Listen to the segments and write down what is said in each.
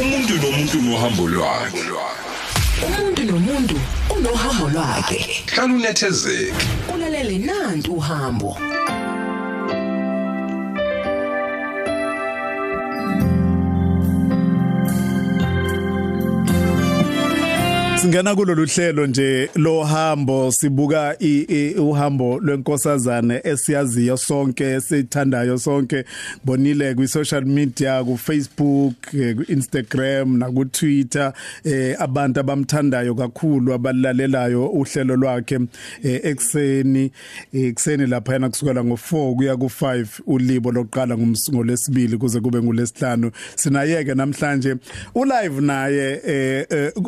umuntu nomuntu nohambo lwakhe. Umuntu nomuntu unohambo lwakhe. Hlala unethezeke. Ulalele nantu uhambo. Singena kulolu hlelo nje lo hambo sibuka uhambo lwenkosazane esiyaziyo sonke sithandayo sonke. Bonile kwi social media ku Facebook eh, ku Instagram na ku Twitter eh abantu abamthandayo kakhulu abalalelayo uhlelo lwakhe eh, ekseni ekseni lapha yana kusukela ngo4 kuya ku5 ulibo loqala ngomsingolesibili kuze kube ngolesihlanu sinayeke namhlanje ulive naye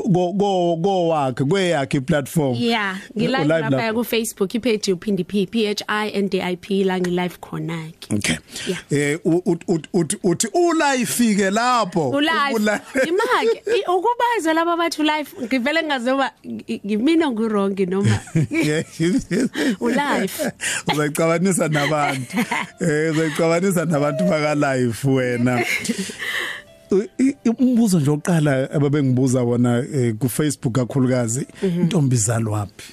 go go go wakhe kweyakhe platform Yeah, ngilive Ulive lapha lapho. ku Facebook ipage uphindi P P H I N D I P la ngi live khona ke. Okay. Yeah. Eh u- u- u- uthi uthi ulifike lapho. Ulive. Ula- Imake ukubaza laba bathu live ngivele ngazoba ngi- ngimina ngurong noma Yeah. Ulive. Uzayicabanisa nabantu. Eh uzayicabanisa nabantu baka live wena. U- i- Umbuzo nje oqala ababengibuza wona eh, ku Facebook kakhulukazi Mhm. intombi zalwapi.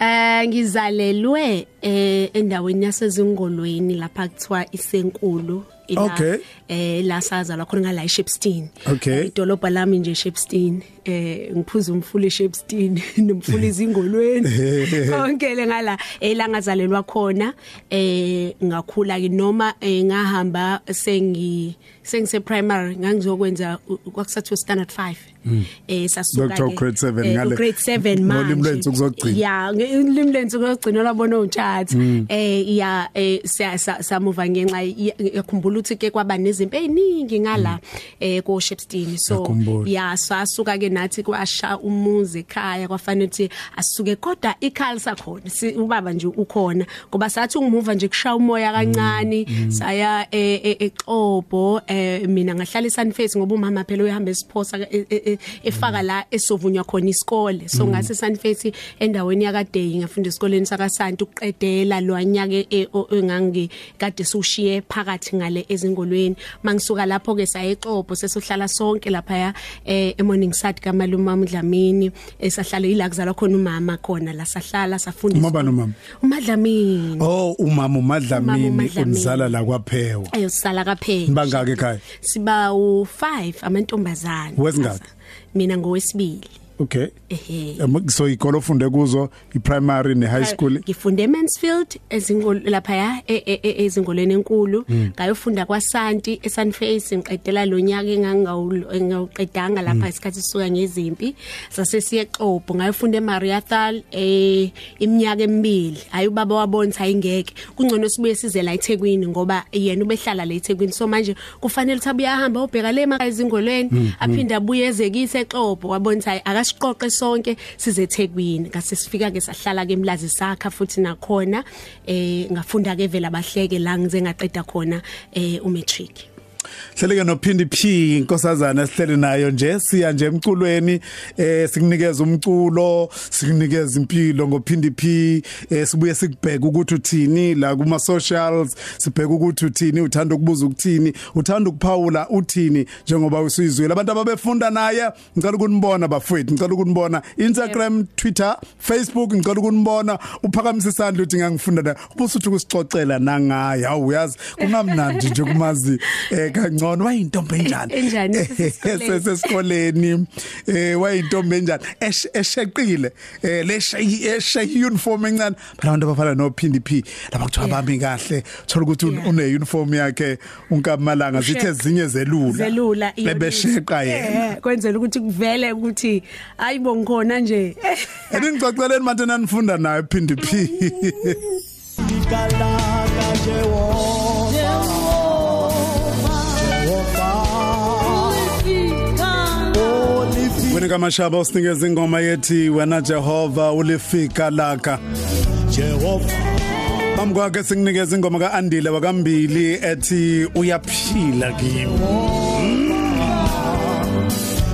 Eh ngizalelwe eh endaweni yasezingolweni lapha kuthiwa isenkulu ila Okay. eh la sazalwa khona ngala eShepstone Okay. Eh, idolobha lami nje eShepstone eh ngiphuza umfula eShepstone nomfula izingolweni konke le ngala elangazalelwa khona eh ngakhula ke noma eh, ngahamba sengi sengise primary ngangizokwenza u- kwakusathi standard 5 eh sasuka Dr. grade seven ngale- grade 7 manje. ngolimi lwensuku zokugcina. ya ngilimi lwensuku lokugcina labona uchat eh ya eh siya- sa- samuva ngenxa ya- yakhumbula ukuthi ke kwaba nezimpi eziningi ngala eh ko Shepstone so Ngiyakhumbula. ya sasuka ke nathi kwasha umuzi ekhaya kwafanele ukuthi asuke kodwa ikhali sakhona si- ubaba nje ukhona ngoba sathi ungimuva nje kushaya umoya kancane saya eh, eh, mina ngahlala eSunface ngoba umama phela uyahamba esiphosa e- e- e- efaka la esovunywa khona isikole. So ngase Sunface endaweni yakaDeyi ngafunda esikoleni sakaSanti ukuqedela lwanyaka engangi kade sushiye phakathi ngale ezingolweni. Mangisuka lapho ke sayexobo sesohlala sonke lapha ya eh eMorningside kaMalume wami Dlamini esahlala ila kuzalwa khona umama khona la sahlala safunda Uma umama? uMadlamini Oh umama uMadlamini unizala la kwaPhewa. ayo sala kaphela Bangaki ekhaya? siba u5 amantombazana Wesingaki? mina ngowesibili Okay. Em, So ikolo funde kuzo i-primary ne high school. ngifunde eMansfield ezingolo lapha ya e- e- e- ezingolweni enkulu. Ngayofunda kwaSanti eSunface ngiqedela lo nyaka engawuqedanga lapha isikhathi sisuka ngezimpi. Sasesiye Xobo ngayofunda eMariathal eh iminyaka emibili. Hayi ubaba wabona ayingeke kungcono sibuye size la eThekwini ngoba yena ubehlala la eThekwini. So manje kufanele ukuthi abuye ahamba ubheka le emakhaya ezingolweni aphinde abuye ezekise eXhobo. Wabona ukuthi hayi akasiqoqe sonke size eThekwini ngase sifika ke sahlala ke emlazi sakha futhi nakhona eh ngafunda ke vela bahleke la ngize ngaqeda khona eh umatric. Hleleke nophindi P inkosazana sihlele nayo nje. Siya nje emculweni eh sikunikeza umculo sikunikeza impilo ngophindi P eh sibuye sikubheka ukuthi uthini la kuma socials sibheka ukuthi uthini uthanda ukubuza ukuthini uthanda ukuphawula uthini njengoba usizwile abantu ababefunda naye ngicela ukunibona bafowethu ngicela ukunibona. Instagram Twitter Facebook ngicela ukunibona. Uphakamise isandla uthi ngangifunda la ubusuthi ukusixoxela nangaye awu uyazi. Kungamnandi nje kumazi eh kangcono wayintombi enjani? Enjani? Esesikoleni? sesikoleni. eh wayintombi enjani? Esh- esheqile. Eh leshayi eshayi uniform encane. Abantu abafana no Phindi P lapha kuthiwa bami kahle. Thola ukuthi une uniform yakhe unkamalanga zithe zinye zelula. Zelula iyonisa. bebesheqa yena. Eh, kwenzela ukuthi kuvele ukuthi ayibo ngikhona nje. Eningixoxeleni manje nanifunda naye Phindi P. Kalaka Jehova Olifika Wena kamashaba usinikeza ingoma yethi wena Jehova ulifika laka Jehova. Phambi kwakhe sikunikeza ingoma kaAndile wakambili ethi uyaphila kimi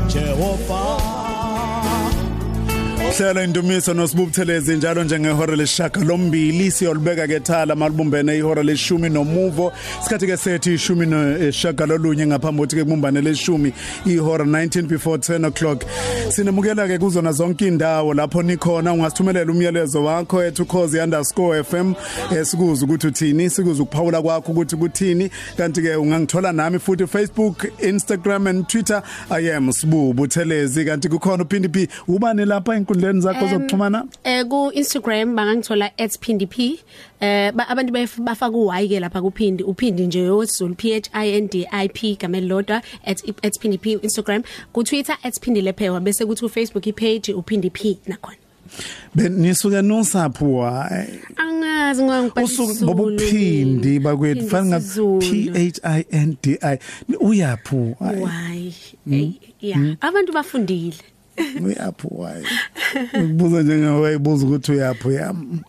Jehova. Hlelo indumiso nosibubuthelezi njalo njengehora leshaka lombili siyolibeka ke thala malibumbene ihora leshumi nomuvo. Sikhathi ke sethi ishumi neshaka lolunye ngaphambi kokuthi ke kubumbane leshumi ihora 19 before 10 o'clock. Sinemukela ke kuzona zonke indawo lapho nikhona. Ungasithumelela umyalezo wakho ethu cause_fm esikuza ukuthi uthini sikuza ukuphawula kwakho ukuthi kuthini. Kanti ke ungangithola nami futhi Facebook Instagram and Twitter. I am Sibubu Thelezi kanti kukhona uphindi phi ubani lapha inkundleni zakho zokuxhumana Eh ku Instagram bangangithola @pindp. Eh ba- abantu baf- bafaka uy ke lapha kuphindi uphindi nje wesizulu P H I N D I P gamel lodwa @pindp Instagram ku Twitter @pindilephewa bese kuthi ku Facebook ipage uphindp nakhona. benisuke nosapho hayi Angazi ngangibhala usuku bobuphindi bakwethu fana P H I N D I uyaphu hayi Why? Eh, Yeah, abantu bafundile. uyaphu hayi ukubuza njengawe ibuza ukuthi uyaphu yami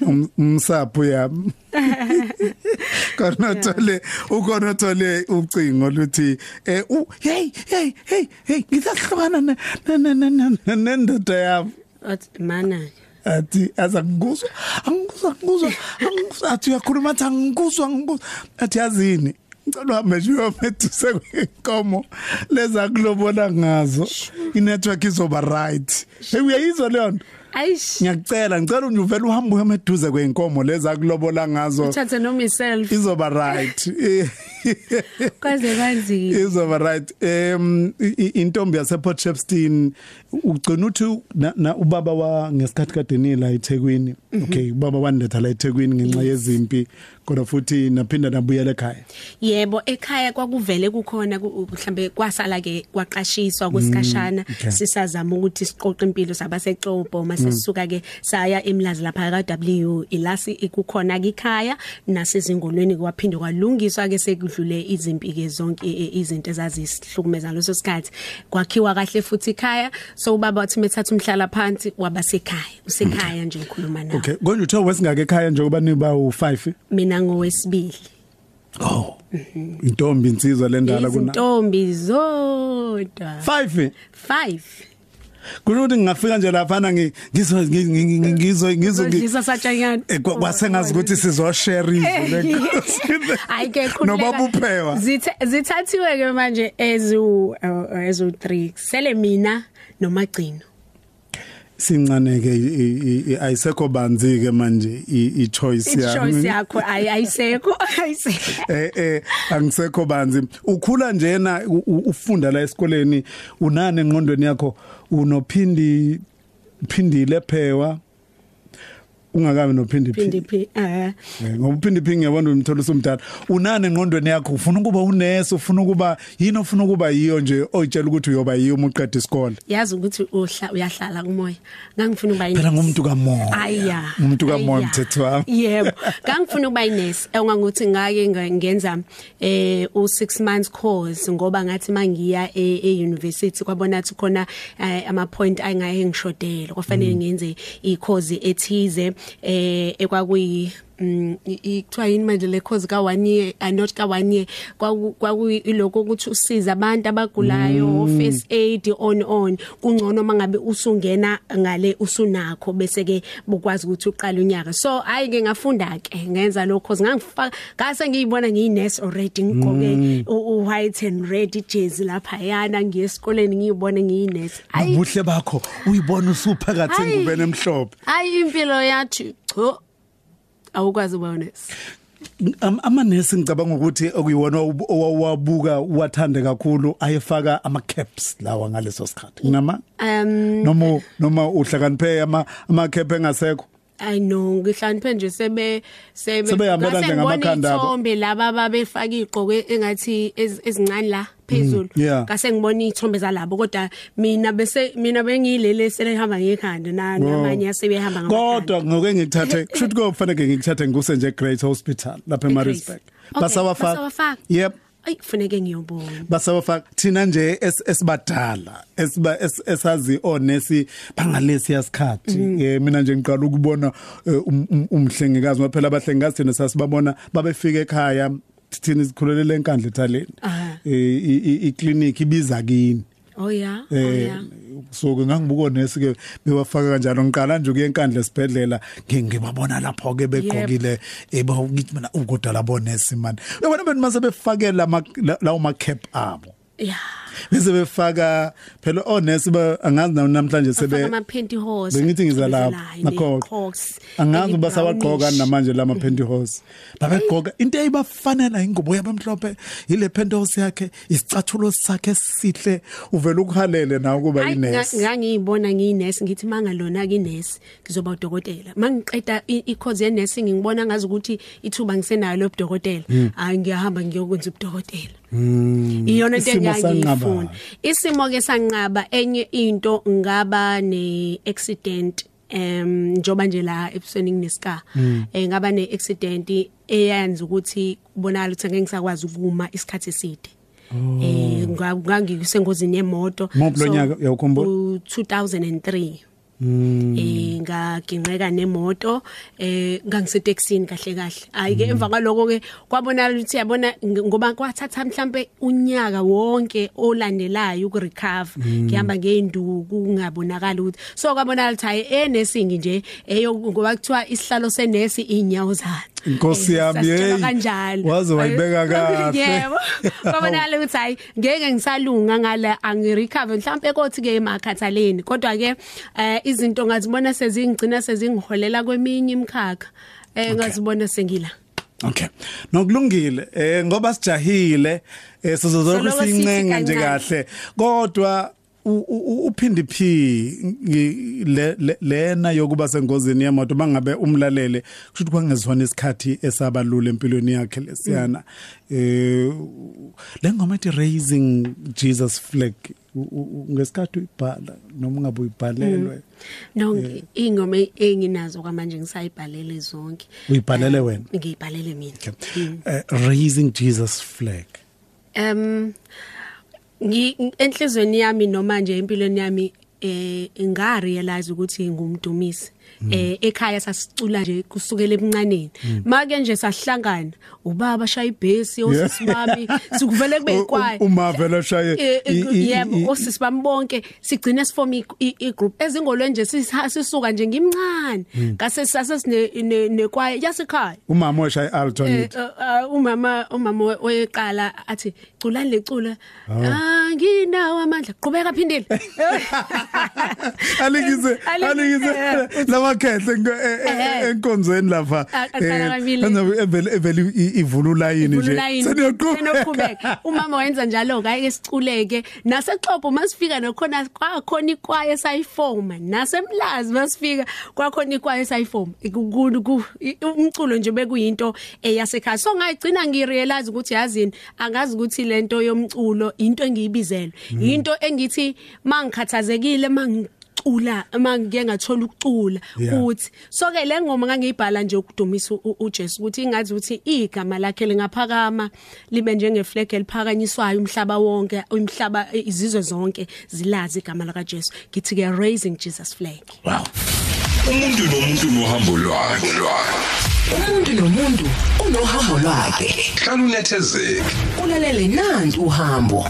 Um- umsapho yami konothole ukonothole ucingo luthi eh u- hey hey hey hey ngisahlukana ne- ne- ne- ne- ne- nendoda yami. Athi mana. athi azangikuzwa angikuzwa angikuzwa angikuzwa athi uyakhuluma athi angikuzwa ngikuzwa athi yazini? Ngicela uhambe nje uyomeduse kwenkomo leza kulobona ngazo. Inetwork izoba right. Hey uyayizwa leyo nto Ayish. ngiyacela ngicela nje uvela uhambe uyomeduze kwenkomo leza kulobola ngazo. Uthathe noma yourself izoba right. Eh, kwaze kanzima. izoba right. Em i- i- intombi yase Port Shepstone ugcina uthi na- na ubaba wa ngesikhathi kadeni la eThekwini okay ubaba wanetha la eThekwini ngenxa yezimpi kodwa futhi naphinda nabuyela ekhaya. Yebo ekhaya kwakuvele kukhona ku- mhlambe kwasala ke kwaqashiswa kwesikashana okay. sisazama ukuthi siqoqe impilo sabasexobo mase sisuka ke saya emlazi lapha ka W ilasi ikukhona ke ekhaya nasezingolweni kwaphinde kwalungiswa ke sekudlule izimpi ke zonke i- i- izinto ezazisihlukumeza leso sikhathi. Kwakhiwa kahle futhi ekhaya so ubaba wathi methatha umhlala phansi wabasekhaya usekhaya nje ngikhuluma nawe. Okay konje uthe wesingake ekhaya njengoba niba u5 mina ngowesibili. Oh intombi insizwa lendala kuna izintombi zodwa. 5 5 kusho ukuthi ngingafika nje lapha na ngizwe ngizwe ngizwe Ngizodlisa satshanyana. Eh, kwa- kwase ngazi ukuthi sizoshare izwi lenkosi Hayi ke khululeka. nobaba uphewa. Zithe- Zithathiwe ke manje ezu ezu 3 sele mina nomagcino. sincane ke i- i- i- ayisekho banzi ke manje i i- choice Ichoice yami yakho ayi ayisekho ayisekho. eh eh angisekho banzi ukhula njena u- u- ufunda la esikoleni unane engqondweni yakho unophindi phindile phewa ungakabi nophindi Phindi phindi phi eh. Eh, ngoba uphindi phingi ngiyabona umtholo usumdala unane engqondweni yakho? Ufuna ukuba unesi? Ufuna ukuba yini ofuna ukuba yiyo nje oyitshela ukuthi uyoba yiyo uma uqeda isikole? Yazi ukuthi uhla uyahlala kumoya ngangifuna ukuba phela ngumuntu kamoya. Aya. Umuntu kamoya mthetho wami. Yebo. Ngangifuna ukuba inesi engangokuthi ngake nga- ngenza eh u 6 months course ngoba ngathi mangiya e e university kwabona ukuthi khona eh, ama point angaye ngishodela kwafanele ngenze i course ethize. Eh ekwakuyi mm i- i- kuthiwa yini manje le course ka 1 year uh, not ka 1 year kwaku kwaku iloko ukuthi usiza abantu abagulayo first aid on on. Kungcono mangabe usungena ngale usunakho bese ke bukwazi ukuthi uqale unyaka. So hayi ke ngafunda ke ngenza lokho course ngangifaka ngase ngiyibona ngiyinurse already ngigqoke u- u white and red jersey lapha yana ngiye esikoleni ngiyibone ngiyinurse hayi ubuhle bakho uyibona usuphakathi Hayi. engubeni emhlophe. Hayi impilo yathi cho awukwazi ubonesa Am- amanesi ngicabanga ukuthi okuyiwona owu- owawabuka wathande kakhulu ayefaka ama caps lawa ngaleso sikhathi. Nginama um noma noma uhlakaniphe ama ama cap engasekho? I know ngihlaniphwe nje sebe sebe Sebehambela ngase nje ngibone ngamakhanda abo. ithombe laba babefaka igqoko engathi ez- ezincane la. Phezulu. Yeah. ngase ngibona ithombe zalabo kodwa mina bese mina bengiyilele selehamba ngekhanda na namanye asebehamba ngamakhanda. Kodwa ngoke ngithathe kushuthi kofanele ngikuthathe ngikuse nje Great Hospital lapha eMaritzburg. Okay, basawafaka. basawafaka. yep. Ayi kufanele ngiyobona basawafaka. Thina nje es- esibadala esiba es- esazi onesi bangalesi yasikhathi. Eh mina nje ngiqala ukubona eh, um- um- umhlengikazi ngoba phela abahlengikazi thina sasibabona babefika ekhaya thina isikhulelele enkandla ethaleni Aha. eh i- i- iclinic ibiza kini. Oh yeah? Oh eh yeah. so ngangibuka nesi ke bewafaka kanjalo. Ngiqala nje kuyenkandla esibhedlela ngingibabona lapho ke begqokile eba ngithi mina ukodwa labo nesi man yabona abantu mase befakela lawo ma cap abo? Yeah. Bese befaka phela onesi ba angazi nawo namhlanje sebe ama pantyhose bengithi ngiza lapha nakho angazi uba sawagqoka namanje lama pantyhose babegqoka into eyibafanela ingubo yabamhlophe ile pantyhose yakhe isicathulo sakhe sihle uvela ukuhalele na ukuba inesi ngangiyibona ngiyinesi ngithi manga lona kinesi ngizoba udokotela. Mangiqeda ikhozi yenesi ngibona ngazi ukuthi ithuba ngisenayo lobudokotela hayi ngiyahamba ngiyokwenza ubudokotela. Iyona into engiyifuna isimo ke sanqaba enye into ngaba ne accident em njoba nje la ebusweni ngineska eh ngaba ne accident eyenza ukuthi kubonakala ukuthi ngeke ngisakwazi ukuma isikhathi eside. Eh ngangisengozini yemoto. So nyaka yawukhumbula 2003 eh ngaginqeka nemoto eh ngangiseteksini kahle kahle. Hayi ke emva kwaloko ke kwabonakala ukuthi yabona ngoba kwathatha mhlambe unyaka wonke olandelayo ukurecover. Ngihamba ngeenduku kungabonakala ukuthi. So kwabonakala ukuthi hayi enesingi nje eyo ngoba kuthiwa isihlalo senesi inyawo zakhe Inkosi yami hey waze wayibeka kahle. Yebo kwabonakala ukuthi hayi ngeke ngisalunga ngala angirecover. Mhlambe kothi ke emakhathaleni kodwa ke eh izinto ngazibona sezingcina sezingiholela kweminye imkhakha eh ngazibona sengila. Okay. Nokulungile eh ngoba sijahile eh sithi sincenga nje kahle. Kodwa uphindi phi ngi- le- le- lena yokuba sengozini yemoto bangabe umlalele kusho kwangezona isikhathi esabalula empilweni yakhe lesiyana eh le ngoma ethi raising Jesus flag u- u- u- ngesikhathi uyibhala noma ungabe uyibhalelwe? No ngi- ingoma enginazo kwamanje ngisayibhalele zonke. Uyibhalele Eh, wena? ngiyibhalele mina. Eh, raising Jesus flag. Em ngi enhlizweni yami noma nje empilweni yami eh nga realize ukuthi ngumdumisi eh ekhaya sasicula nje kusukela ebuncaneni make nje sahlangana ubaba shaya ibhesi osisi bami sikuvele kube ikwaya uma vele shaye Eh, eh, i- i- yebo i- osisi bami bonke sigcine sifoma i- i i- group ezingolweni nje sisa- sisuka nje ngimncane. Ngase sase sine nekwaya yasekhaya. Umama weshaya Eh, alternate eh, eh, umama umama we- weqala athi culani lecula ah nginawo amandla qhubeka phindile. Alikise Alikise, alikise eh, lamakhehle enko- e- e- Eh. enkonzweni lapha. A- aqala kabili. evele evele i- ivula ulayini nje. Ululayini, senoqhubeka. Umama wenza njalo ke ake siculeke. Nasexhobo masifika nokhona kwakhona ikwaya esayifoma. Nasemlazi masifika kwakhona ikwaya esayifoma. Ku- ku- i- umculo nje bekuyinto eyasekhaya. So ngayigcina ngirealize ukuthi yazini angazi ukuthi lento yomculo into engiyibizelwe into engithi mangikhathazekile mang cula mangike ngathola ukucula uthi so ke le ngoma ngangiyibhala nje ukudumisa uJesu ukuthi ingazi ukuthi igama lakhe lingaphakama libe njenge flag eliphakanyiswayo umhlaba wonke umhlaba izizwe zonke zilazi igama laka Jesu ngithi ke raising Jesus flag. Wow. Umuntu nomuntu nohambo lwakhe. Umuntu nomuntu unohambo lwakhe. Hlala unethezeke. Ulalele nanti uhambo.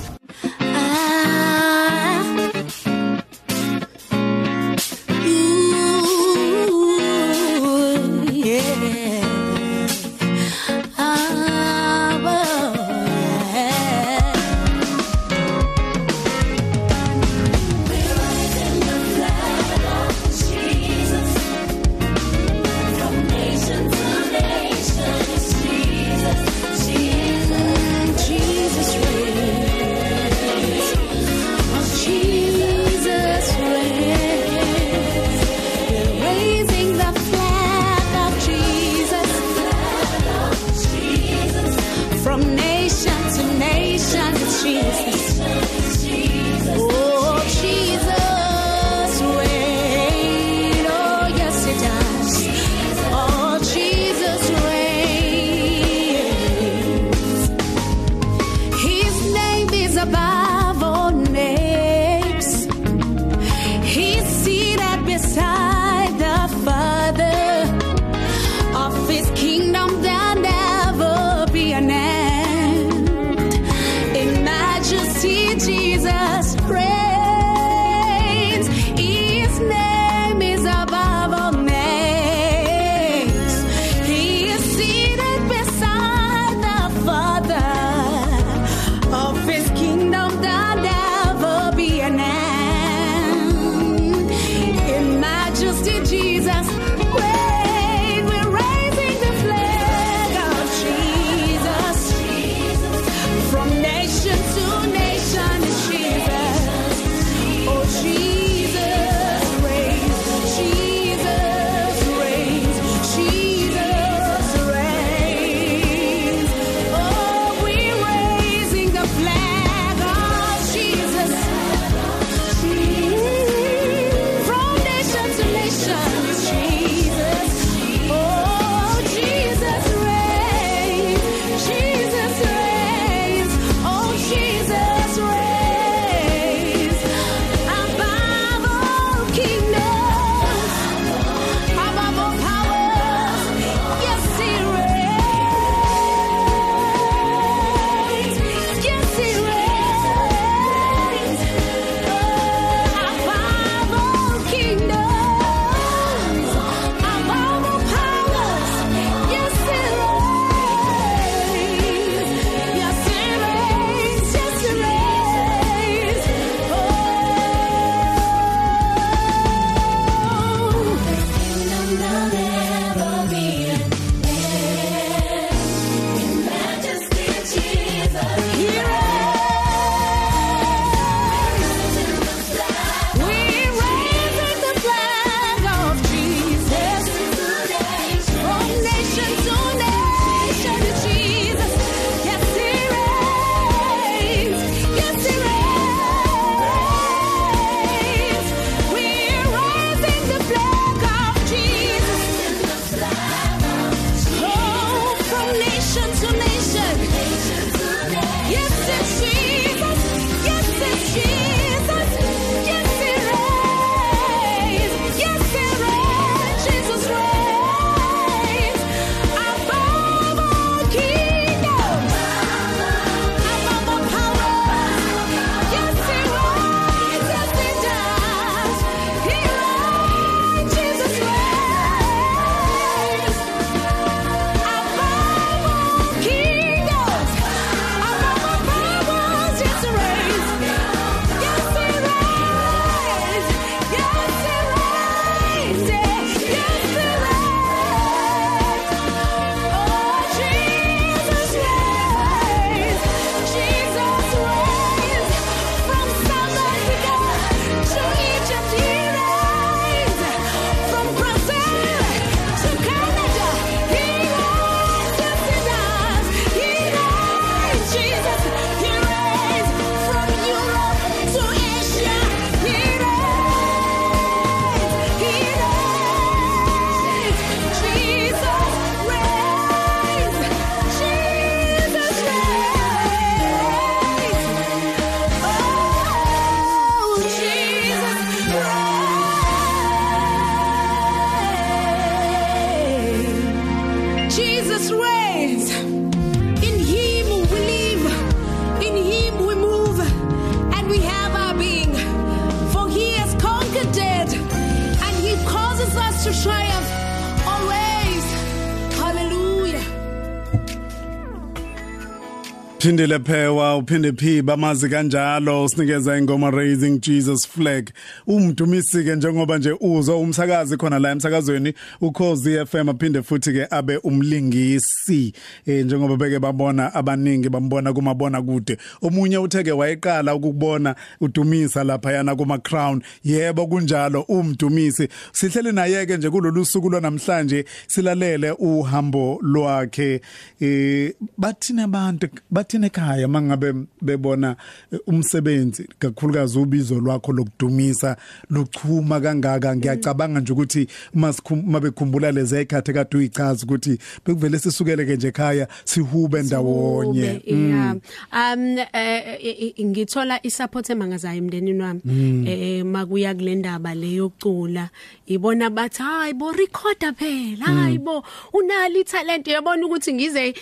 uthindile phewa uphinde phiba amazi kanjalo usinikeza ingoma raising Jesus flag. Umdumisi ke njengoba nje uzo umsakazi khona la emsakazweni ukhozi FM aphinde futhi ke abe umlingisi. Eh njengoba beke babona abaningi bambona kumabona kude omunye utheke wayeqala ukubona udumisa lapha yana kuma crown. Yebo kunjalo umdumisi sihlele naye ke nje kulolu suku lwanamhlanje silalele uhambo lwakhe. Eh bathina abantu bathina thina ekhaya mangabe bebona eh, umsebenzi kakhulukazi ubizo lwakho lokudumisa luchuma kangaka ngiyacabanga nje ukuthi uma bekhumbula leze ikhathe kade uyichaza ukuthi bekuvele sisukeleke nje ekhaya sihube ndawonye. Mm. Um eh, eh, ngithola isupport emangazayo emndenini wami. Mm. Eh makuya kule ndaba leyo cula ibona bathi hayibo recorder phela mm. hayibo unali talent. Yabona ukuthi ngize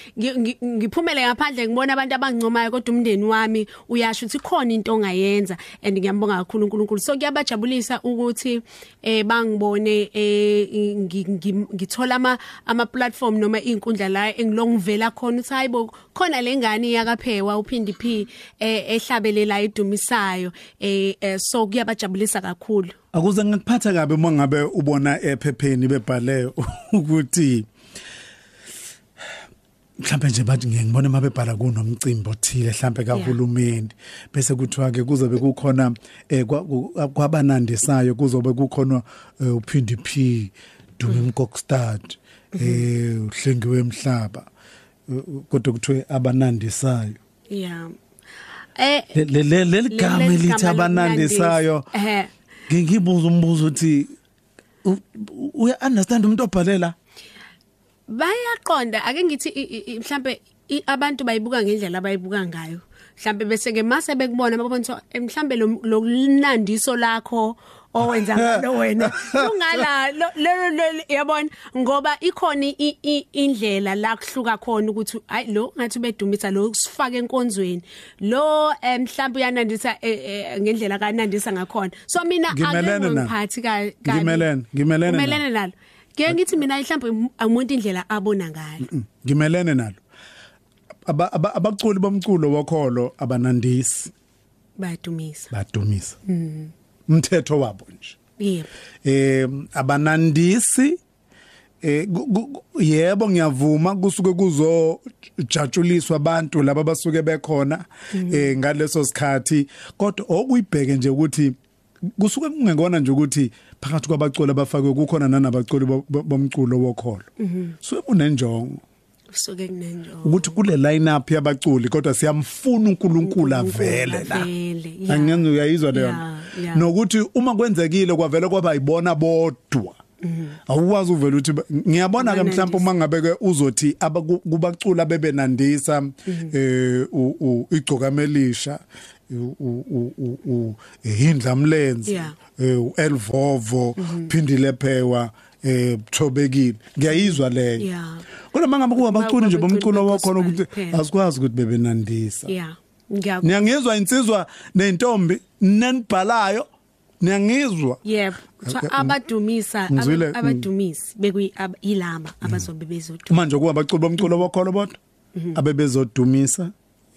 ngiphumele ngaphandle ngibona abantu abangincomayo kodwa umndeni wami uyasho ukuthi khona into ongayenza and ngiyambonga kakhulu uNkulunkulu. So kuyabajabulisa ukuthi eh bangibone eh ngi- ngi- ngithola ama ama platform noma inkundla la engilongivela khona uthi hayibo khona lengane yakaphewa uphindi P eh ehlabelela idumisayo eh eh, so kuyabajabulisa kakhulu. Akuze ngikuphatha kabe uma ngabe ubona ephepheni bebhale ukuthi mhlambe nje bathi ngeke ngibone mabebhala kunomcimbi othile mhlambe kahulumeni. Bese kuthiwa ke kuzobe kukhona eh, kwabanandisayo kuzobe kukhona eh, uphindi P Dumi Mkokstad eh uhlengiwe emhlaba Eh, kodwa kuthiwe abanandisayo. Yeah. Eh Le- le- le- leli le- gama leli elithi abanandisayo ngiyibuza umbuzo uthi uya understand umuntu obhalela? Bayaqonda. Ake ngithi i- i- i- mhlambe i- abantu bayibuka ngendlela abayibuka ngayo. Mhlambe bese ke mase bekubona babona ukuthi eh, mhlambe lo- lokunandiso lakho owenza ngalo wena. Ungala lo- lo- lo- yabona? Ngoba ikhona i- i- indlela la kuhluka khona ukuthi hayi lo ngathi bedumisa lo sifake enkonzweni. Lo eh, mhlambe uyanandisa eh, eh, ngendlela kanandisa ngakhona. So mina Ngimelene nalo. ngiphathi ka kabi. Ngimelene, ngimelene nalo. Ngeke ngithi mina mhlawumbe umuntu indlela abona ngayo. ngimelene nalo. Aba- aba- abaculi bomculo wokholo abanandisi. Bayadumisa. badumisa. Umthetho wabo nje. Yebo. eh abanandisi eh yebo ngiyavuma kusuke kuzo jatshuliswa abantu laba basuke bekhona eh ngaleso sikhathi. Kodwa okuyibheke nje ukuthi kusuke kungekona nje ukuthi phakathi kwabaculi abafakwe kukhona nanabaculi bo- bo- bomculo wokholo suke kunenjongo Kusuke kunenjongo. ukuthi kule lineup yabaculi kodwa siyamfuna uNkulunkulu avele la Avele, yeah. angenza uyayizwa leyo Yeah, yeah. nokuthi uma kwenzekile kwavele kwaba yibona bodwa awukwazi uvela uthi ba- ngiyabona ke Abanandisa. mhlawumbe uma ngabe ke uzothi abaku- kubacula bebenandisa eh u- u- igcokamelisha u- u- u- u- u- ihindla mlenze Yeah. eh uElvovo phindile phewa eh thobekile ngiyayizwa leyo Yeah. kodwa mangabe kuwabaculi nje Babaculi bomculo wakhona be-gospel ukuthi kuphela. asikwazi ukuthi bebenandisa Yeah. Ngiyakho. niyangizwa insizwa nentombi nenibhalayo niyangizwa Yebo. Kuthiwa Okay, abadumisa aba- abadumisi bekuyi yilama abazobe bezoduma. manje kuba abaculi bomculo wakhona bodwa abebezodumisa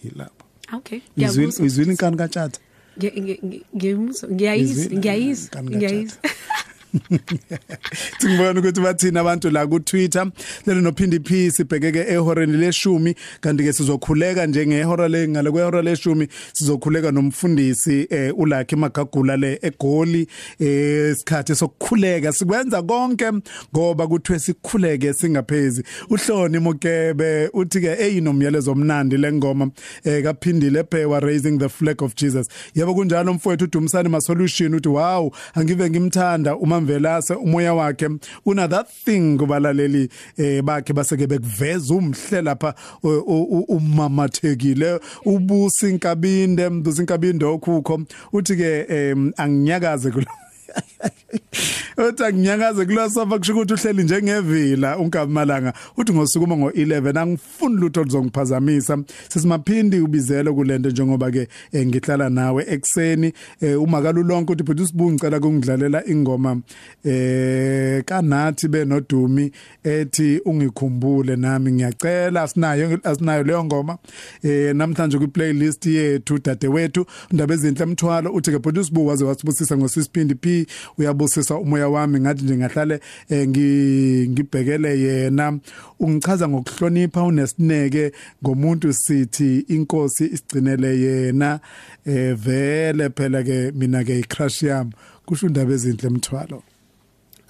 yilabo Okay. Ngiyakuzwa. izwile inkani katshatha ngiyayizwa ngiyayizwa ngiyayizwa. Singibona ukuthi bathina abantu la ku Twitter lelo nophindi P sibhekeke ehoreni leshumi kanti ke sizokhuleka nje ngehora le ngale kwehora leshumi sizokhuleka nomfundisi eh uLakhi Magagula le egoli eh isikhathi sokukhuleka. Sikwenza konke ngoba kuthiwe sikhuleke singaphezi. Uhloni mokebe uthi ke eyinomyalezo omnandi lengoma eh kaphindile phewa raising the flag of Jesus. Yebo kunjalo mfowethu uDumisani ma solution uthi wow angive ngimthanda umamvelase umoya wakhe una that thing kubalaleli eh bakhe baseke bekuveza umhle lapha u- u- umamathekile. Ubusi inkabinde mbusi inkabinde okhukho uthi ke em, anginyakaze kulo Uthi anginyakaze kulo sofa kusho ukuthi uhleli njengevila unkamalanga uthi ngosukuma ngo11 angifuni lutho luzongiphazamisa sesimaphindi ubizele kulento njengoba ke eh, ngihlala nawe ekseni eh, uma kalulonke uthi bhuti sibungu ngicela kungidlalela ingoma eh kanathi benodumi ethi ungikhumbule nami ngiyacela asinayo asinayo leyo ngoma eh namhlanje ku playlist yethu dadewethu indaba ezinhle emthwalo uthi ke bhuti sibu waze wasibusisa ngosisiphindi P uyabusisa umoya wami ngathi nje ngahlale eh, ngi- ngibhekele yena. Ungichaza ngokuhlonipha unesineke ngomuntu sithi inkosi isigcinele yena. Eh vele phela ke mina ke icrush yami. Kusho indaba ezinhle emthwalo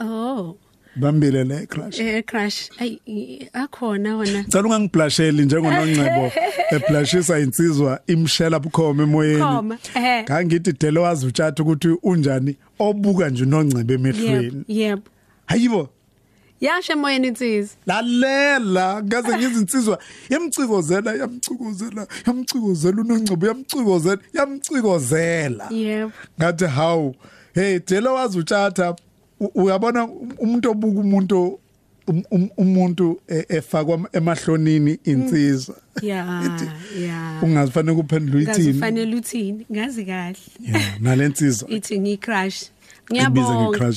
Oh. Bambile le crush Eh crash. Ay i- akhona wona. Ngicela ungangibhlasheli njengonongcebo eblashisa insizwa imshela bukhoma emoyeni. Khoma, ehhe. Kangithi delo wazi utshatha ukuthi unjani obuka nje unongcebe Yebo. emehlweni. Yebo. Hayibo Yashe moyeni insizwa. lalela ngaze ngizinsizwa yamcikozela yamcikozela yamcikozela unongcebo yamcikozela yamcikozela. Yebo. ngathi hawu hey delo wazi utshatha u- uyabona umuntu obuka umuntu um- um- umuntu e- efakwa emahlonini insizwa yeah yeah ungazifanele kuphendula ngazi ithini ufanele uthini ngazi kahle. Yeah nalensizwa ithi ngicrush. Ngiyabonga.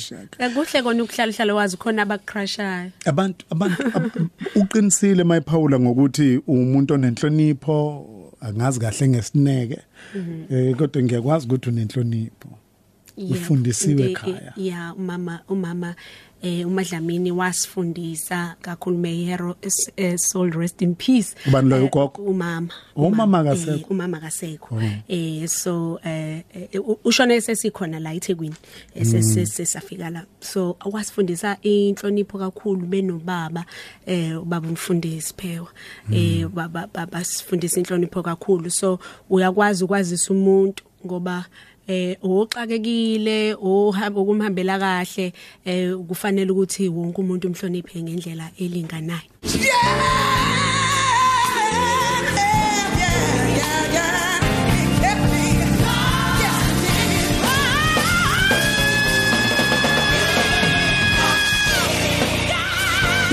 kuhle kona ukuhlala hlala wazi khona abacrushayo abantu abantu ab- uqinisile mayiphawula ngokuthi umuntu onenhlonipho angazi kahle ngesineke. Eh kodwa ngiyakwazi ukuthi unenhlonipho. Ufundisiwe inte- ekhaya. yeah umama umama eh umadlamini wasifundisa kakhulu mehero soul rest in peace. Ubani loyo, Eh, ugogo? umama. Umama eh, akasekho? umama akasekho. Eh so eh eh, u- ushone sesikhona la eThekwini Eh, sesi- sesafika la. So wasifundisa inhlonipho kakhulu benobaba eh ubaba umfundisi phewa. Eh baba baba sifundisa inhlonipho kakhulu. So uyakwazi ukwazisa umuntu ngoba eh oxakekile ohamba ukumhambela kahle eh kufanele ukuthi wonke umuntu umhloniphe ngendlela elinganayo.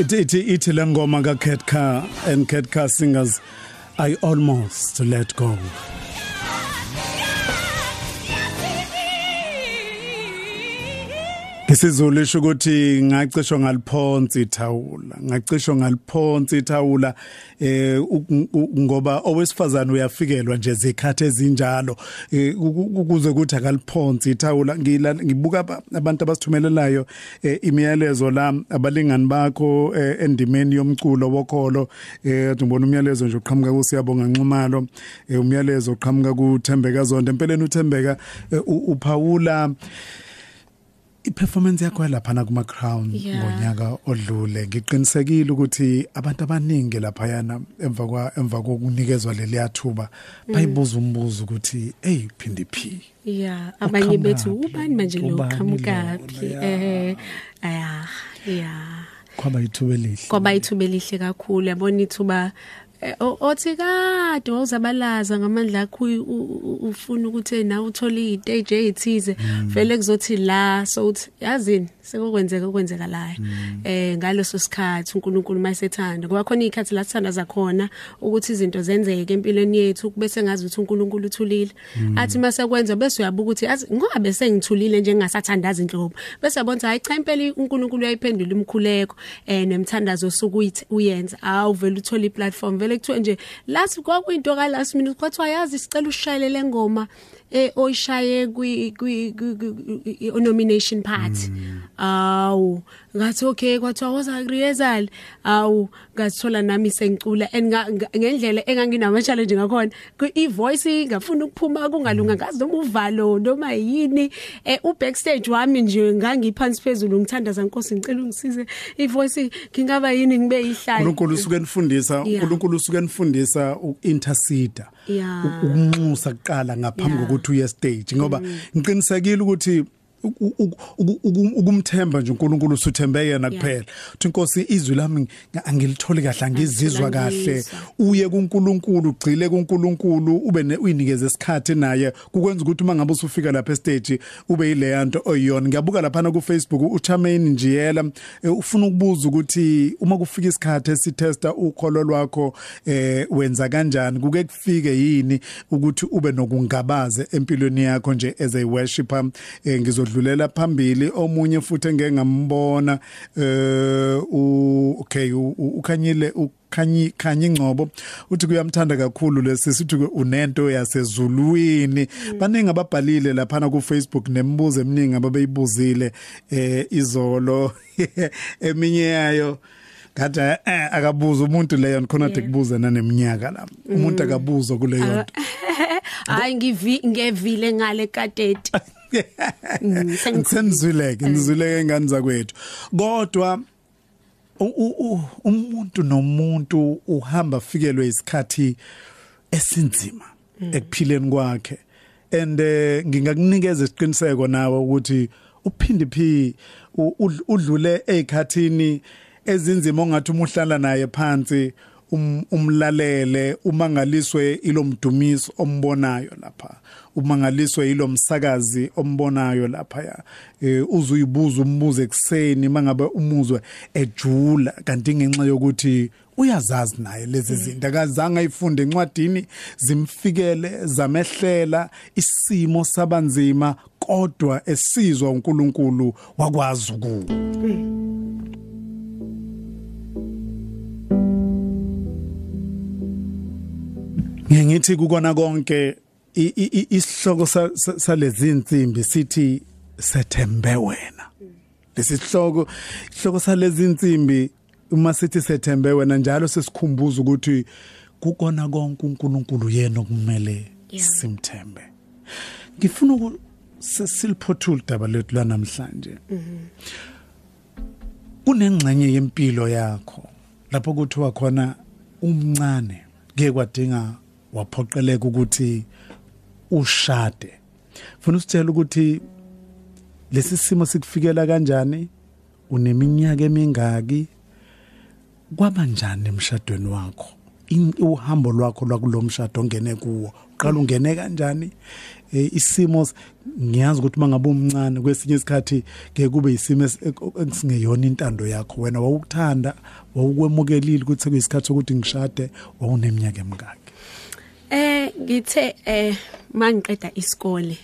Ithi ithi lengoma ka Car and Car singers I almost let go. Ngisizulu isho ukuthi ngacishwa ngaliphonsi ithawula ngacishwa ngaliphonsi ithawula eh ngoba owesifazane uyafikelwa nje zikhathi ezinjalo eh, uku- ukuze ukuthi akaliphonsi ithawula ngibuka aba- abantu abasithumelelayo eh, imiyalezo la abalingani bakho eh, endimeni yomculo wokholo eh ngibona umyalezo nje uqhamuka kusiyabonga Nxumalo umyalezo uqhamuka kuThembeka Zonke empeleni uThembeka uphawula iperformance yakho lapha kuma crown Yeah. ngonyaka odlule. Ngiqinisekile ukuthi abantu abaningi lapha yana emva kwa emva kokunikezwa leli thuba bayibuza umbuzo ukuthi hey phindi phi yeah abanye bethu Uqhamukaphi? ubani manje lo? Ubani qhamukaphi lona? eh aya yeah. Kwaba ithuba elihle. Kwaba ithuba elihle kakhulu. Yabona ithuba eh, o- othi kade wawuzabalaza ngamandla akho ufuna ukuthi nawe uthole istage ezithize vele kuzothi la so uthi yazini sekukwenzeka okwenzeka la eh ngaloso sikhathi uNkulunkulu mayesethanda ngoba khona izikhathi la sithanda zakhona ukuthi izinto zenzeke empilweni yethu bese ngazi ukuthi uNkulunkulu uthulile. Athi mase kwenza bese uyabuka ukuthi ngoba sengithulile nje ngingasathandaza inhlobo bese yabona hayi cha impela uNkulunkulu uyayiphendula imkhuleko eh nemthandazo sokuyithi uyenza. Awu vele uthola iplatform vele kuthiwe nje. Last kwakuyinto ka last minute kwathiwa yazi sicela ushayelele ngoma. Eh oyishaye kwi kwi kwi- kwi- kwi- nomination party awu ngathi okay kwathiwa woza rehearsal awu ngathola nami sengicula and nga- nga- ngendlela enganginama challenge ngakhona ku- i voice ngafuna ukuphuma kungalunga ngazi noma uvalo noma yini eh u backstage wami nje ngangiphansi phezulu ngithandaza inkosi ngicela ungisize i voice ngingaba yini ngibe ihlayo uNkulunkulu usuke nifundisa Yeah. uNkulunkulu usuke nifundisa uintercede Yeah. ukunxusa kuqala ngaphambi Yeah. Kokuthi uye stage ngoba ngiqinisekile ukuthi u- u- u- uku- ukumthemba nje uNkulunkulu usuthembe yena Yeah. kuphela. Uthi inkosi izwi lami nga- angilitholi kahle angizizwa kahle. Angizwa. uye kuNkulunkulu ugcile kuNkulunkulu ube ne- uyinikeze isikhathi naye. Kukwenza ukuthi uma ngabe usufika lapha estage ube yileya nto oyiyona ngiyabuka lapha ku Facebook uCharmaine Njiyela eh, ufuna ukubuza ukuthi uma kufika isikhathi esitesta ukholo lwakho eh wenza kanjani? Kuke kufike yini ukuthi ube nokungabaze empilweni yakho nje as a worshipper? Eh, ngizodlulela phambili. Omunye futhi engeke ngambona eh u- okay ukhanyile u- khanyi khanyi ingcobo. Uthi kuyamthanda kakhulu lesisithi unento yasezulwini. Baningi ababhalile lapha ku Facebook nemibuzo eminingi ababeyibuzile eh izolo eminye yayo. Kade eh, akabuza umuntu leyo khona de kubuza naneminyaka la. Umuntu akabuza kuleyo nto hayi ngivi ngevile ngale kadeti Mm, senizwileke nizwileke ngani zakwethu? Kodwa umuntu nomuntu uhamba fikelwe isikhathi esinzima ekuphileni kwakhe. And eh, ngingakunikeza isiqiniseko nawe ukuthi uphindi phi udlule ezikhathini ezinzima ongathi uma uhlala naye phansi um, umlalele umangaliswe ilomdumiso ombonayo lapha. Umangaliswe ilomsakazi ombonayo lapha eh, uzuyibuza umbuzo ekseni mangabe umuzwe ejula kanti ngenxa yokuthi uyazazi naye lezi zinto. Akazange ayifunde encwadini zimfikele zamehlela isimo sabanzima kodwa esizwa uNkulunkulu wakwazi ukuwo ngiyithi kukona konke isihloko sa- sa- salezi insimbi sithi sethembe wena. Lesihloko isihloko salezi insimbi uma sithi sethembe wena njalo sesikhumbuza ukuthi kukona konke uNkulunkulu yena okumele simthembe. Ngifuna uku si- siliphothula daba lethu lanamhlanje. Kunengxenye yempilo yakho lapho kuthiwa khona umncane ke kwadinga waphoqeleka ukuthi ushade. Funa usitshela ukuthi lesi simo sikufikela kanjani? Uneminyaka emingaki? Kwaba njani emshadweni wakho? Uhambo lwakho lwakulomshado ongene kuwo uqala ungene kanjani? Eh, isimo ngiyazi ukuthi mangabe umncane kwesinye isikhathi ke kube isimo es- ek- ekusingeyona intando yakho. Wena wawukuthanda wawukwemukelile ukuthi kuyisikhathi sokuthi ngishade wawuneminyaka emingaki. Eh ngithe eh mangiqeda isikole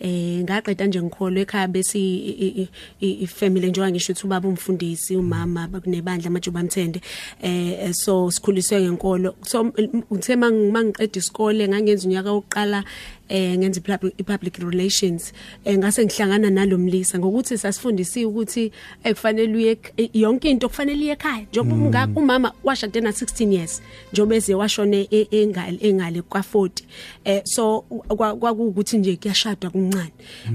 eh ngaqeda nje ngikholwe ekhaya bese i- family njengoba ngisho ukuthi ubaba umfundisi umama kunebandla amajuba amthende eh so sikhuliswe ngenkolo. So ngithe mangiqeda isikole ngangenza unyaka wokuqala eh ngenza i-public- relations eh ngase ngihlangana nalomlisa ngokuthi sasifundisiwe ukuthi ekufanele uye ek- yonke into kufanele iye ekhaya. Njengoba umngaka umama washade na 16 years njengoba eze washone e- engale engale kwa 40 eh so kwa- kwakuwukuthi nje kuyashadwa kuncane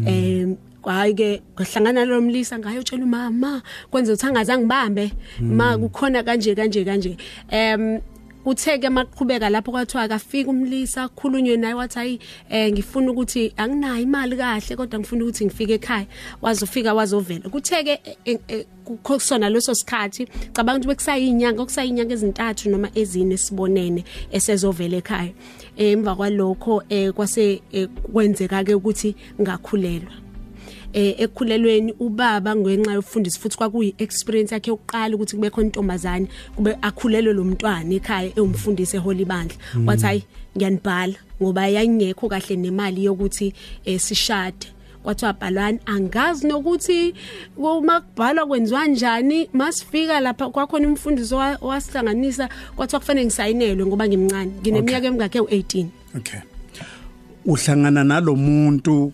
eh hayi ke ngahlangana lomlisa ngayo tshela umama kwenza ukuthi angazange ngibambe. Ma kukhona kanje kanje kanje. Em utheke maqhubeka lapho kwathiwa akafika umlisa khulunywe naye wathi hayi eh ngifuna ukuthi anginayo imali kahle kodwa ngifuna ukuthi ngifike ekhaya. Wazofika wazovela. Kutheke eh, eh, kusona leso sikhathi. Cabanga ukuthi bekusayinyanga okusayinyanga ezintathu noma ezine sibonene esezovela ekhaya. Eh, emva kwalokho eh kwase eh, kwenzeka ke ukuthi ngakhulelwa. Eh ekukhulelweni ubaba ngenxa yofundisa futhi kwakuyi experience yakhe yokuqala ukuthi kube khona intombazane kube akhulelwe lo mntwana ekhaya ewumfundisi eHoly Bandla. Wathi hayi ngiyanibhala ngoba yayingekho kahle nemali yokuthi eh, sishade. Kwathiwa bhalwani angazi nokuthi uma kubhalwa kwenziwa kanjani masifika lapha kwakhona umfundisi owasihlanganisa kwathiwa kufanele ngisayinelwe ngoba ngimncane. Ngineminyaka emingakhe u18 okay. Uhlangana nalomuntu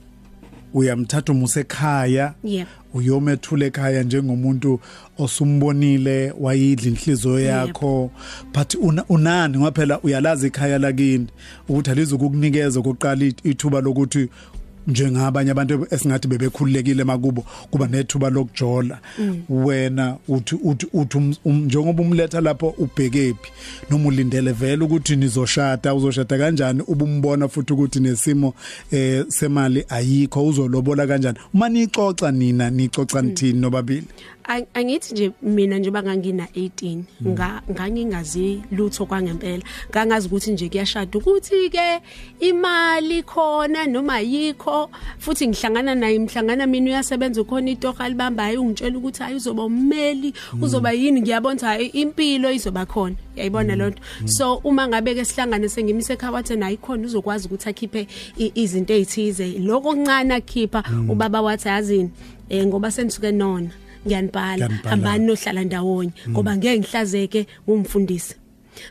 uyamthatha umuse ekhaya Yep. uyomethula ekhaya njengomuntu osumbonile wayidla inhliziyo yakho but una, unani ngoba phela uyalazi ikhaya lakini ukuthi alizokukunikeza ukuqala ithuba lokuthi njengabanye abantu esingathi bebekhululekile makubo kuba nethuba lokujola. Wena uthi uthi uthi um- um- njengoba umletha lapho ubhekephi noma ulindele vele ukuthi nizoshada uzoshada kanjani ubumbona futhi ukuthi nesimo eh semali ayikho uzolobola kanjani. Uma nixoxa nina nixoxa nithini nobabili? Ang- angithi nje mina nje bangangina 18 nga ngangingazi lutho kwangempela. Ngangazi ukuthi nje kuyashada ukuthi ke imali khona noma yikho futhi ngihlangana naye imhlangana mina uyasebenza khona itoka libambayo ungitshela ukuthi hayi uzoba ummeli uzoba yini? Ngiyabona ukuthi hayi impilo izoba khona. Yayibona lonto so uma ngabe ke sihlangane sengimise ekhaya wathi nayi khona uzokwazi ukuthi akhiphe i- izinto ezithize lokho okuncane akhipha ubaba wathi yazini eh ngoba senisuke nona ngiyanibhala Ngiyanibhala. hambani nohlala ndawonye ngoba ngeke ngihlazeke ngumfundisi.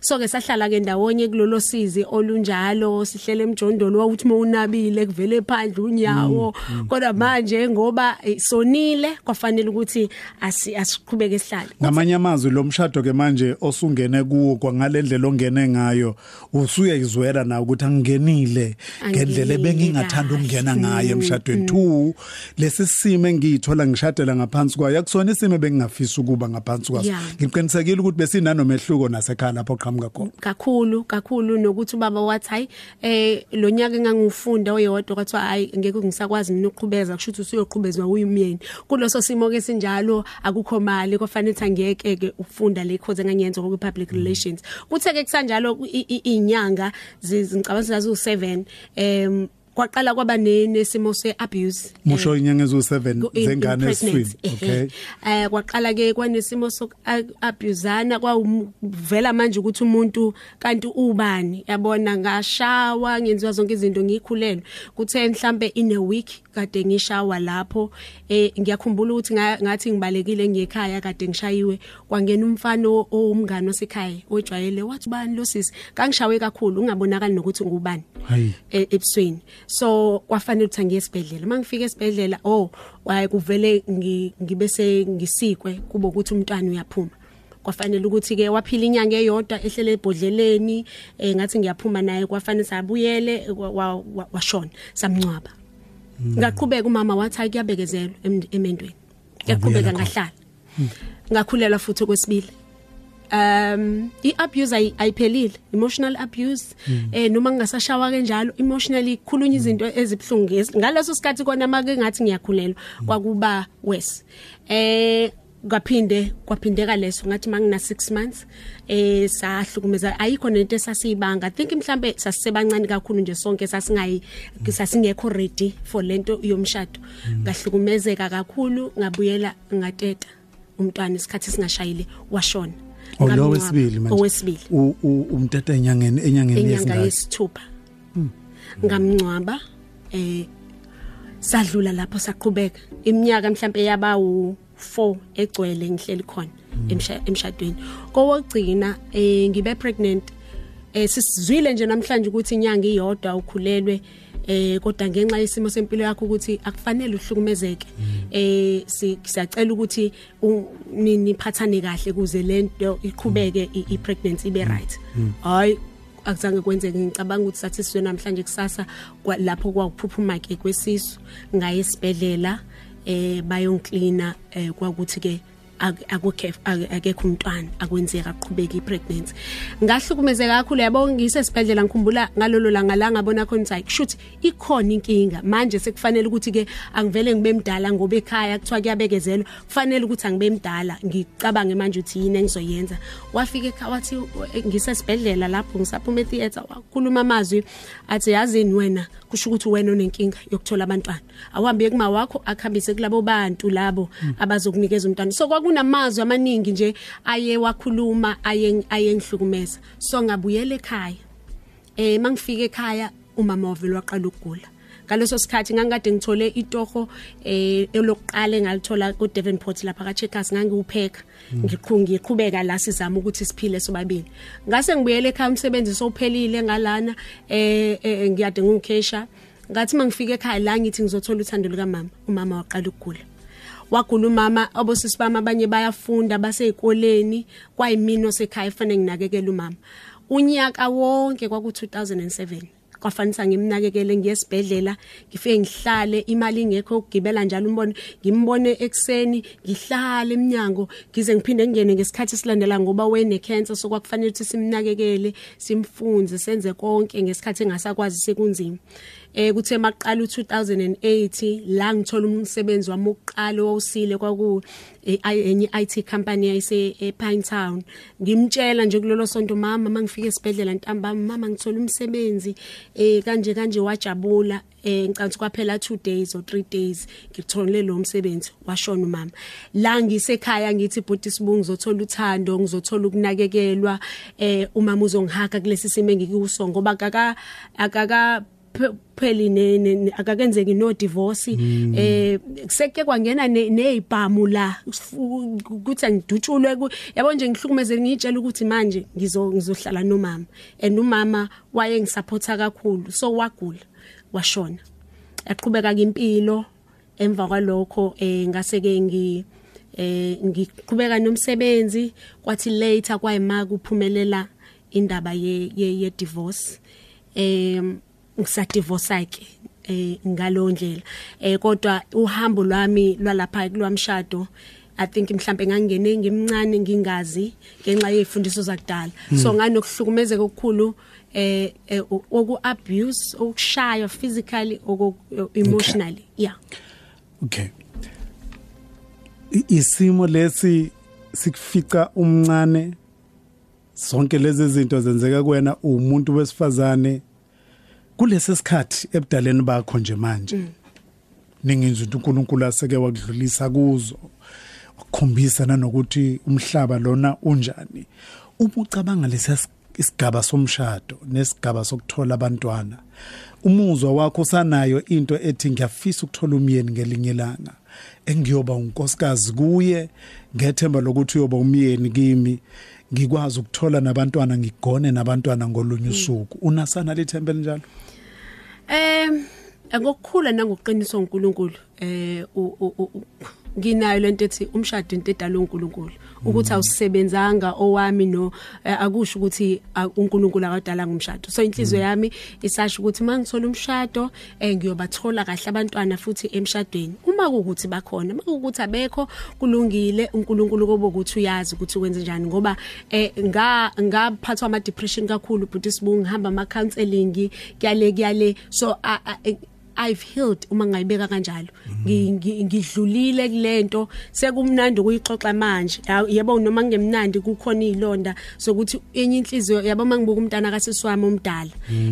So ke sahlala ke ndawonye kulolo sizi olunjalo sihlele emjondolo wawuthi mawunabile kuvele phandle unyawo. Kodwa manje ngoba eh, sonile kwafanele ukuthi asi- asiqhubeke sihlale. Ngamanye amazwi lo mshado ke manje osungene kuwo kwangalendlela ongene ngayo usuyayizwela na ukuthi angingenile ngendlela Angingenile ebengingathanda ukungena kahle. ngayo emshadweni. Two lesi simo engiyithola ngishadela ngaphansi kwayo akusona isimo ebengingafisa ukuba ngaphansi kwaso. Yeah. ngiqinisekile ukuthi besinanomehluko nasekhaya lapho ilapho qhamuka khona kakhulu kakhulu nokuthi ubaba wathi hayi eh lo nyaka engangifunda oyedwa kwathi hayi ngeke ngisakwazi mina ukuqhubeza kusho ukuthi usuyoqhubezwa uyimyeni kuloso simo ke sinjalo akukho mali kufanele ukuthi angeke ke ufunda le course enganyenza ku public relations. Kuthe ke kusanjalo i- i- inyanga ngicabanga zazu 7 em kwaqala kwaba ne- nesimo seabuse musho inyanga ezu7 ku- in- zengane impregnant. eswini Ehhe. okay eh kwaqala ke kwanesimo sokabusana kwavela manje ukuthi umuntu kanti ubani yabona ngashawa ngenziwa zonke izinto ngikhulelwe kuthe mhlambe in a week kade ngishawa lapho eh ngiyakhumbula ukuthi nga- ngathi ngibalekile ngiyekhaya kade ngishayiwe kwangena umfana owumngane osekhaya ojwayele wathi bani lo sisi? Kangishawe kakhulu ungabonakali nokuthi ngubani e- ebusweni. So kwafanele ukuthi angiye esibhedlela. Mangifika esibhedlela oh waye kuvele ngi- ngibe sengisikwe kubo ukuthi umntwana uyaphuma. Kwafanele ukuthi ke waphila inyanga eyodwa ehlele ebhodleleni eh ngathi ngiyaphuma naye kwafanele sabuyele wa- wa- wa- washona samncwaba. Ngaqhubeka umama wathi hayi kuyabekezelwa em- emendweni. Yaqhubeka ngahlala. Ngakhulela futhi kwesibili um iabuse ay- ayiphelile emotional abuse. Eh noma ngingasashawa kanjalo emotionally khulunya izinto ezibhlungu ezi- ngaleso sikhathi kona make ngathi ngiyakhulelwa. Kwakuba worse. Eh kwaphinde kwaphindeka leso ngathi mangina 6 months eh sahlukumeza ayikho nento esasiyibanga. I think mhlambe sasisebancane kakhulu nje sonke sasingayi sasingekho ready for lento yomshado. Ngahlukumezeka kakhulu ngabuyela ngateta umntwana isikhathi singashayile washona. Oh, manje? Owesibili. Umtata enyangeni enyangeni yesithupha. Ngamncwaba eh sadlula lapho saqhubeka. Iminyaka mhlambe yaba u4 egcwele ngihleli khona emsha- emshadweni. Kowogcina eh ngibe pregnant eh sisizwile nje namhlanje ukuthi inyanga iyodwa ukhulelwe eh kodwa ngenxa yesimo sempilo yakho ukuthi akufanele uhlukumezeke. Eh si- siyacela ukuthi u- ni- niphathane kahle kuze lento iqhubeke i- i-pregnancy ibe right. Hayi akuzange kwenzeke. Ngicabanga ukuthi sathi sizwe namhlanje kusasa kwa- lapho kwakuphuphuma ke kwesisu ngaye esibhedlela. Eh bayonklina eh kwakuthi ke ak- akukho ak- akekho umntwana akwenzeka aqhubeka ipregnancy. Ngahlukumezeka kakhulu yabo ngisesibhedlela ngikhumbula ngalolo langa la ngabona khona ukuthi hayi kushuthi ikhona inkinga. Manje sekufanele ukuthi ke angivele ngibe mdala ngoba ekhaya kuthiwa kuyabekezelwa. Kufanele ukuthi angibe mdala ngicabange manje ukuthi yini engizoyenza. Wafika ekhaya wathi eh, ngisesibhedlela lapho ngisaphuma etheater wakhuluma amazwi athi yazini wena? Kusho ukuthi wena unenkinga yokuthola abantwana. Awuhambe kuma wakho akhambise kulabo bantu labo abazokunikeza umntwana. So kwakunamazwi amaningi nje aye wakhuluma aye ayengihlukumeza so ngabuyela ekhaya. Eh mangifika ekhaya umama wavela waqala ukugula. Ngaleso sikhathi ngangikade ngithole itoho eh elokuqala engalithola ku Devonport lapha ka Checkers ngangiwupheka ngiqhungi ngiqhubeka la sizama ukuthi siphile sobabili. Ngase ngibuyele ekhaya umsebenzi sowuphelile ngalana eh eh, ngiyade ngumkhesha ngathi mangifika ekhaya la ngithi ngizothola uthando lika mama umama waqala ukugula. Wagula umama obosisi bami abanye bayafunda basezikoleni kwayimini osekhaya efanele nginakekele umama. Unyaka wonke kwaku 2007 kwafanisa ngimnakekele ngiyesibhedlela ngifike ngihlale imali ingekho ukugibela njalo umbone ngimbone ekseni ngihlale eminyango ngize ngiphinde ngene ngesikhathi silandela ngoba wene cancer so kwakufanele ukuthi simnakekele simfunze senze konke ngesikhathi engasakwazi sekunzima. Eh kuthe maqala u2008 la ngithola umsebenzi wami oqala owusile kwaku eh, enye IT company yayise ePine Town. Ngimtshela nje kulolo sonto mama mangifika esibhedlela ntambama mama ngithola umsebenzi. Eh kanje kanje wajabula eh ngicabanga kwaphela 2 days or 3 days ngithole lo msebenzi washona umama. La ngisekhaya ngithi bhuti sibungu ngizothola uthando ngizothola ukunakekelwa eh umama uzongihaka kulesi simo engikuso. Ngoba akaka akaka pheli ne akakenzeki no divorce eh seke kwangena ne- nezibhamu la ukuthi angidutshulwe yabo nje ngihlukumeze ngitshela ukuthi manje ngizo ngizohlala nomama. And umama waye ngisupporta kakhulu so wagula washona. Yaqhubeka impilo emva kwalokho eh ngase ke ngi eh ngiqhubeka nomsebenzi kwathi later kwayima kuphumelela indaba ye, ye divorce. Em ngisadivorce ke eh ngalondlela eh kodwa uhambo lwami lwalapha kulwamshado i think mhlambe ngangene ngimncane ngingazi ngenxa yezifundiso zakudala. So nganokuhlukumezeka okukhulu eh eh, oku abuse okushaya physically oku emotionally. Yeah. Okay. Isimo lesi sikufica umncane zonke lezi zinto zenzeka kuwena umuntu wesifazane kulesi sikhathi ebudaleni bakho nje manje ningizwe ukuthi uNkulunkulu aseke wakudlulisa kuzo ukukhombisa nanokuthi umhlaba lona unjani. Uma ucabanga lesi isigaba somshado nesigaba sokuthola abantwana umuzwa wakho sanayo into ethi ngiyafisa ukuthola umyeni ngelinye ilanga engiyoba unkosikazi kuye ngethemba lokuthi uyoba umyeni kimi. Ngikwazi ukuthola nabantwana ngigone nabantwana ngolunye usuku. Unasana lithembe linjalo Em ngokukhula nangokuqiniswa uNkulunkulu eh u- u- u- nginayo lento ethi umshado into edalwe uNkulunkulu ukuthi awusebenzanga owami no eh, akusho ukuthi ah, uNkulunkulu akadala ngumshado so inhliziyo yami isasho ukuthi mangithola umshado eh ngiyobathola kahle abantwana futhi emshadweni. Uma kuukuthi bakhona uma kuukuthi abekho kulungile uNkulunkulu kobo ukuthi uyazi ukuthi ukwenze njani ngoba eh nga ngaphathwa ama depression kakhulu but isibungu ngihamba ama counseling kuyale kuyale. So I've healed uma ngayibeka kanjalo. Ngi- ngi- ngidlulile kulento. Sekumnandi ukuyixoxa manje. Ya- yebo noma ngemnandi kukhona izilonda sokuthi enye inhliziyo yabo mangibuka umntana kasisiwami omdala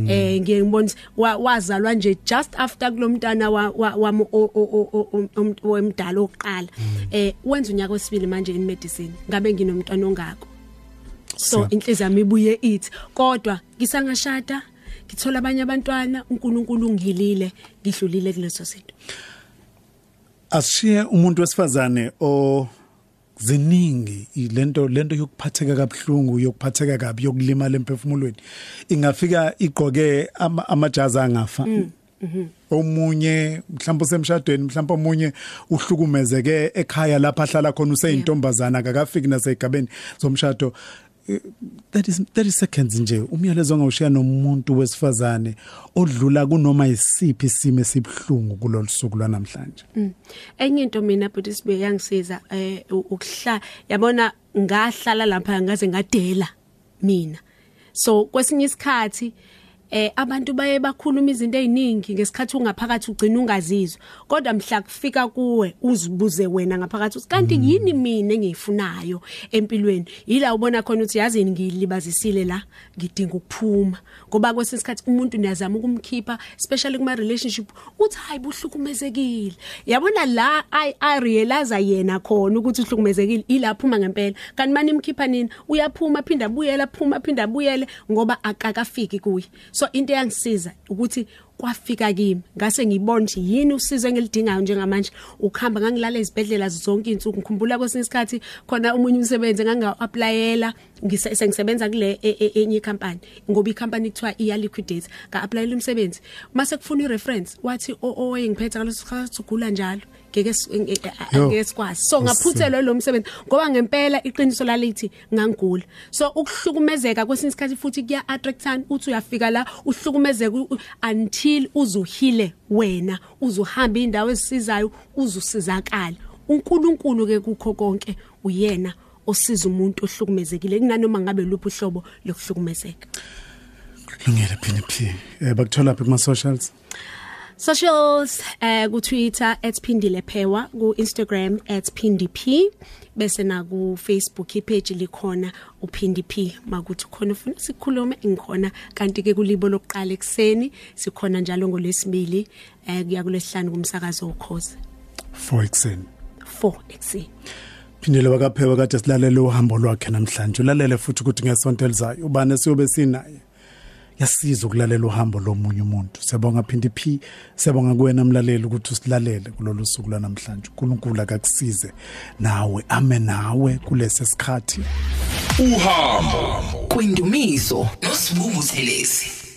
eh ngiye ngibona ukuthi wa- wazalwa nje just after kulomntana wa- wa- wami o- o- o- o- om- wemdala oqala eh wenza unyaka wesibili manje in medicine ngabe nginomntwana ongako. So Siya- inhliziyo yami ibuye ithi kodwa ngisangashada ngithola abanye abantwana uNkulunkulu ungilile ngidlulile kuleso sinto asishiye umuntu wesifazane o ziningi lento lento yokuphatheka kabhlungu yokuphatheka kabi yokulimala emphefumulweni. Ingafika igqoke ama- amajazi angafa. Omunye mhlawumbe usemshadweni mhlawumbe omunye uhlukumezeke ekhaya lapha ahlala khona useyintombazana akakafiki naseyigabeni zomshado. 30 30 seconds nje. Umyalezo ongawushiya nomuntu wesifazane odlula kunoma isiphi isimo esibhlungu kulolu suku lwanamhlanje. Enye into mina but isibe yangisiza eh ukuhla yabona ngahlala lapha ngaze ngadela mina. So kwesinye isikhathi eh abantu baye bakhuluma izinto eziningi ngesikhathi ungaphakathi ugcina ungazizwa. Kodwa mhla kufika kuwe uzibuze wena ngaphakathi uthi kanti yini mina engiyifunayo empilweni? Yila ubona khona ukuthi yazini ngilibazisile la? Ngidinga ukuphuma. Ngoba kwesinye isikhathi umuntu niyazama ukumkhipha especially kuma relationship uthi hayi buhlukumezekile. Yabona la i i realize yena khona ukuthi uhlukumezekile ilaphuma ngempela. Kanti manje imkhipha nini uyaphuma phinda abuyela phuma phinda abuyele ngoba akakafiki kuye. So into yangisiza ukuthi kwafika kimi. Ngase ngibona ukuthi yini usizo engilidingayo njengamanje? Ukuhamba ngangilala ezibhedlela zonke insuku ngikhumbula kwesinye isikhathi khona umunye umsebenzi nganga applyela ngisebenza kule e- e- enye company ngoba icompany kuthiwa iya liquidate nga applyela umsebenzi. Mase kufuna ireference wathi oyengiphethe ngaleso sikhathi ugula njalo ngeke s- nge- e- Yo. ngeke sikwazi. So ngaphuthelwa lo msebenzi ngoba ngempela iqiniso lalithi ngangigula. So ukuhlukumezeka kwesinye isikhathi futhi kuya attractana uthi uyafika la uhlukumezeka u- u- until uzuhile wena uzuhamba indawo ezisizayo uzusizakala uNkulunkulu ke kukho konke uyena osiza umuntu ohlukumezekile. Kunanoma ngabe luphi uhlobo lokuhlukumezeka. Kulungile phini phi eh bakuthola phi kuma socials socials eh ku Twitter @pindilephewa ku Instagram @pindip bese na ku Facebook ipage likhona uPindip makuthi khona ufuna sikhulume ngikhona. Kanti ke kulibo lokuqala ekseni sikhona njalo ngolwesibili eh kuya kulesihlanu kumsakazo ukhoze 4 exen 4 ekseni phindele wakaphewa kade silalele uhambo lwakhe namhlanje. Ulalele futhi ukuthi ngesonto elizayo ubani siyobe sinaye? Yasiza ukulalela uhambo lomunye umuntu. Siyabonga phindi phi siyabonga kuwena mlaleli ukuthi usilalele kulolu suku lanamhlanje. uNkulunkulu akakusize nawe ame nawe kulesi sikhathi. Uhambo kwindumiso nosibungu thelezi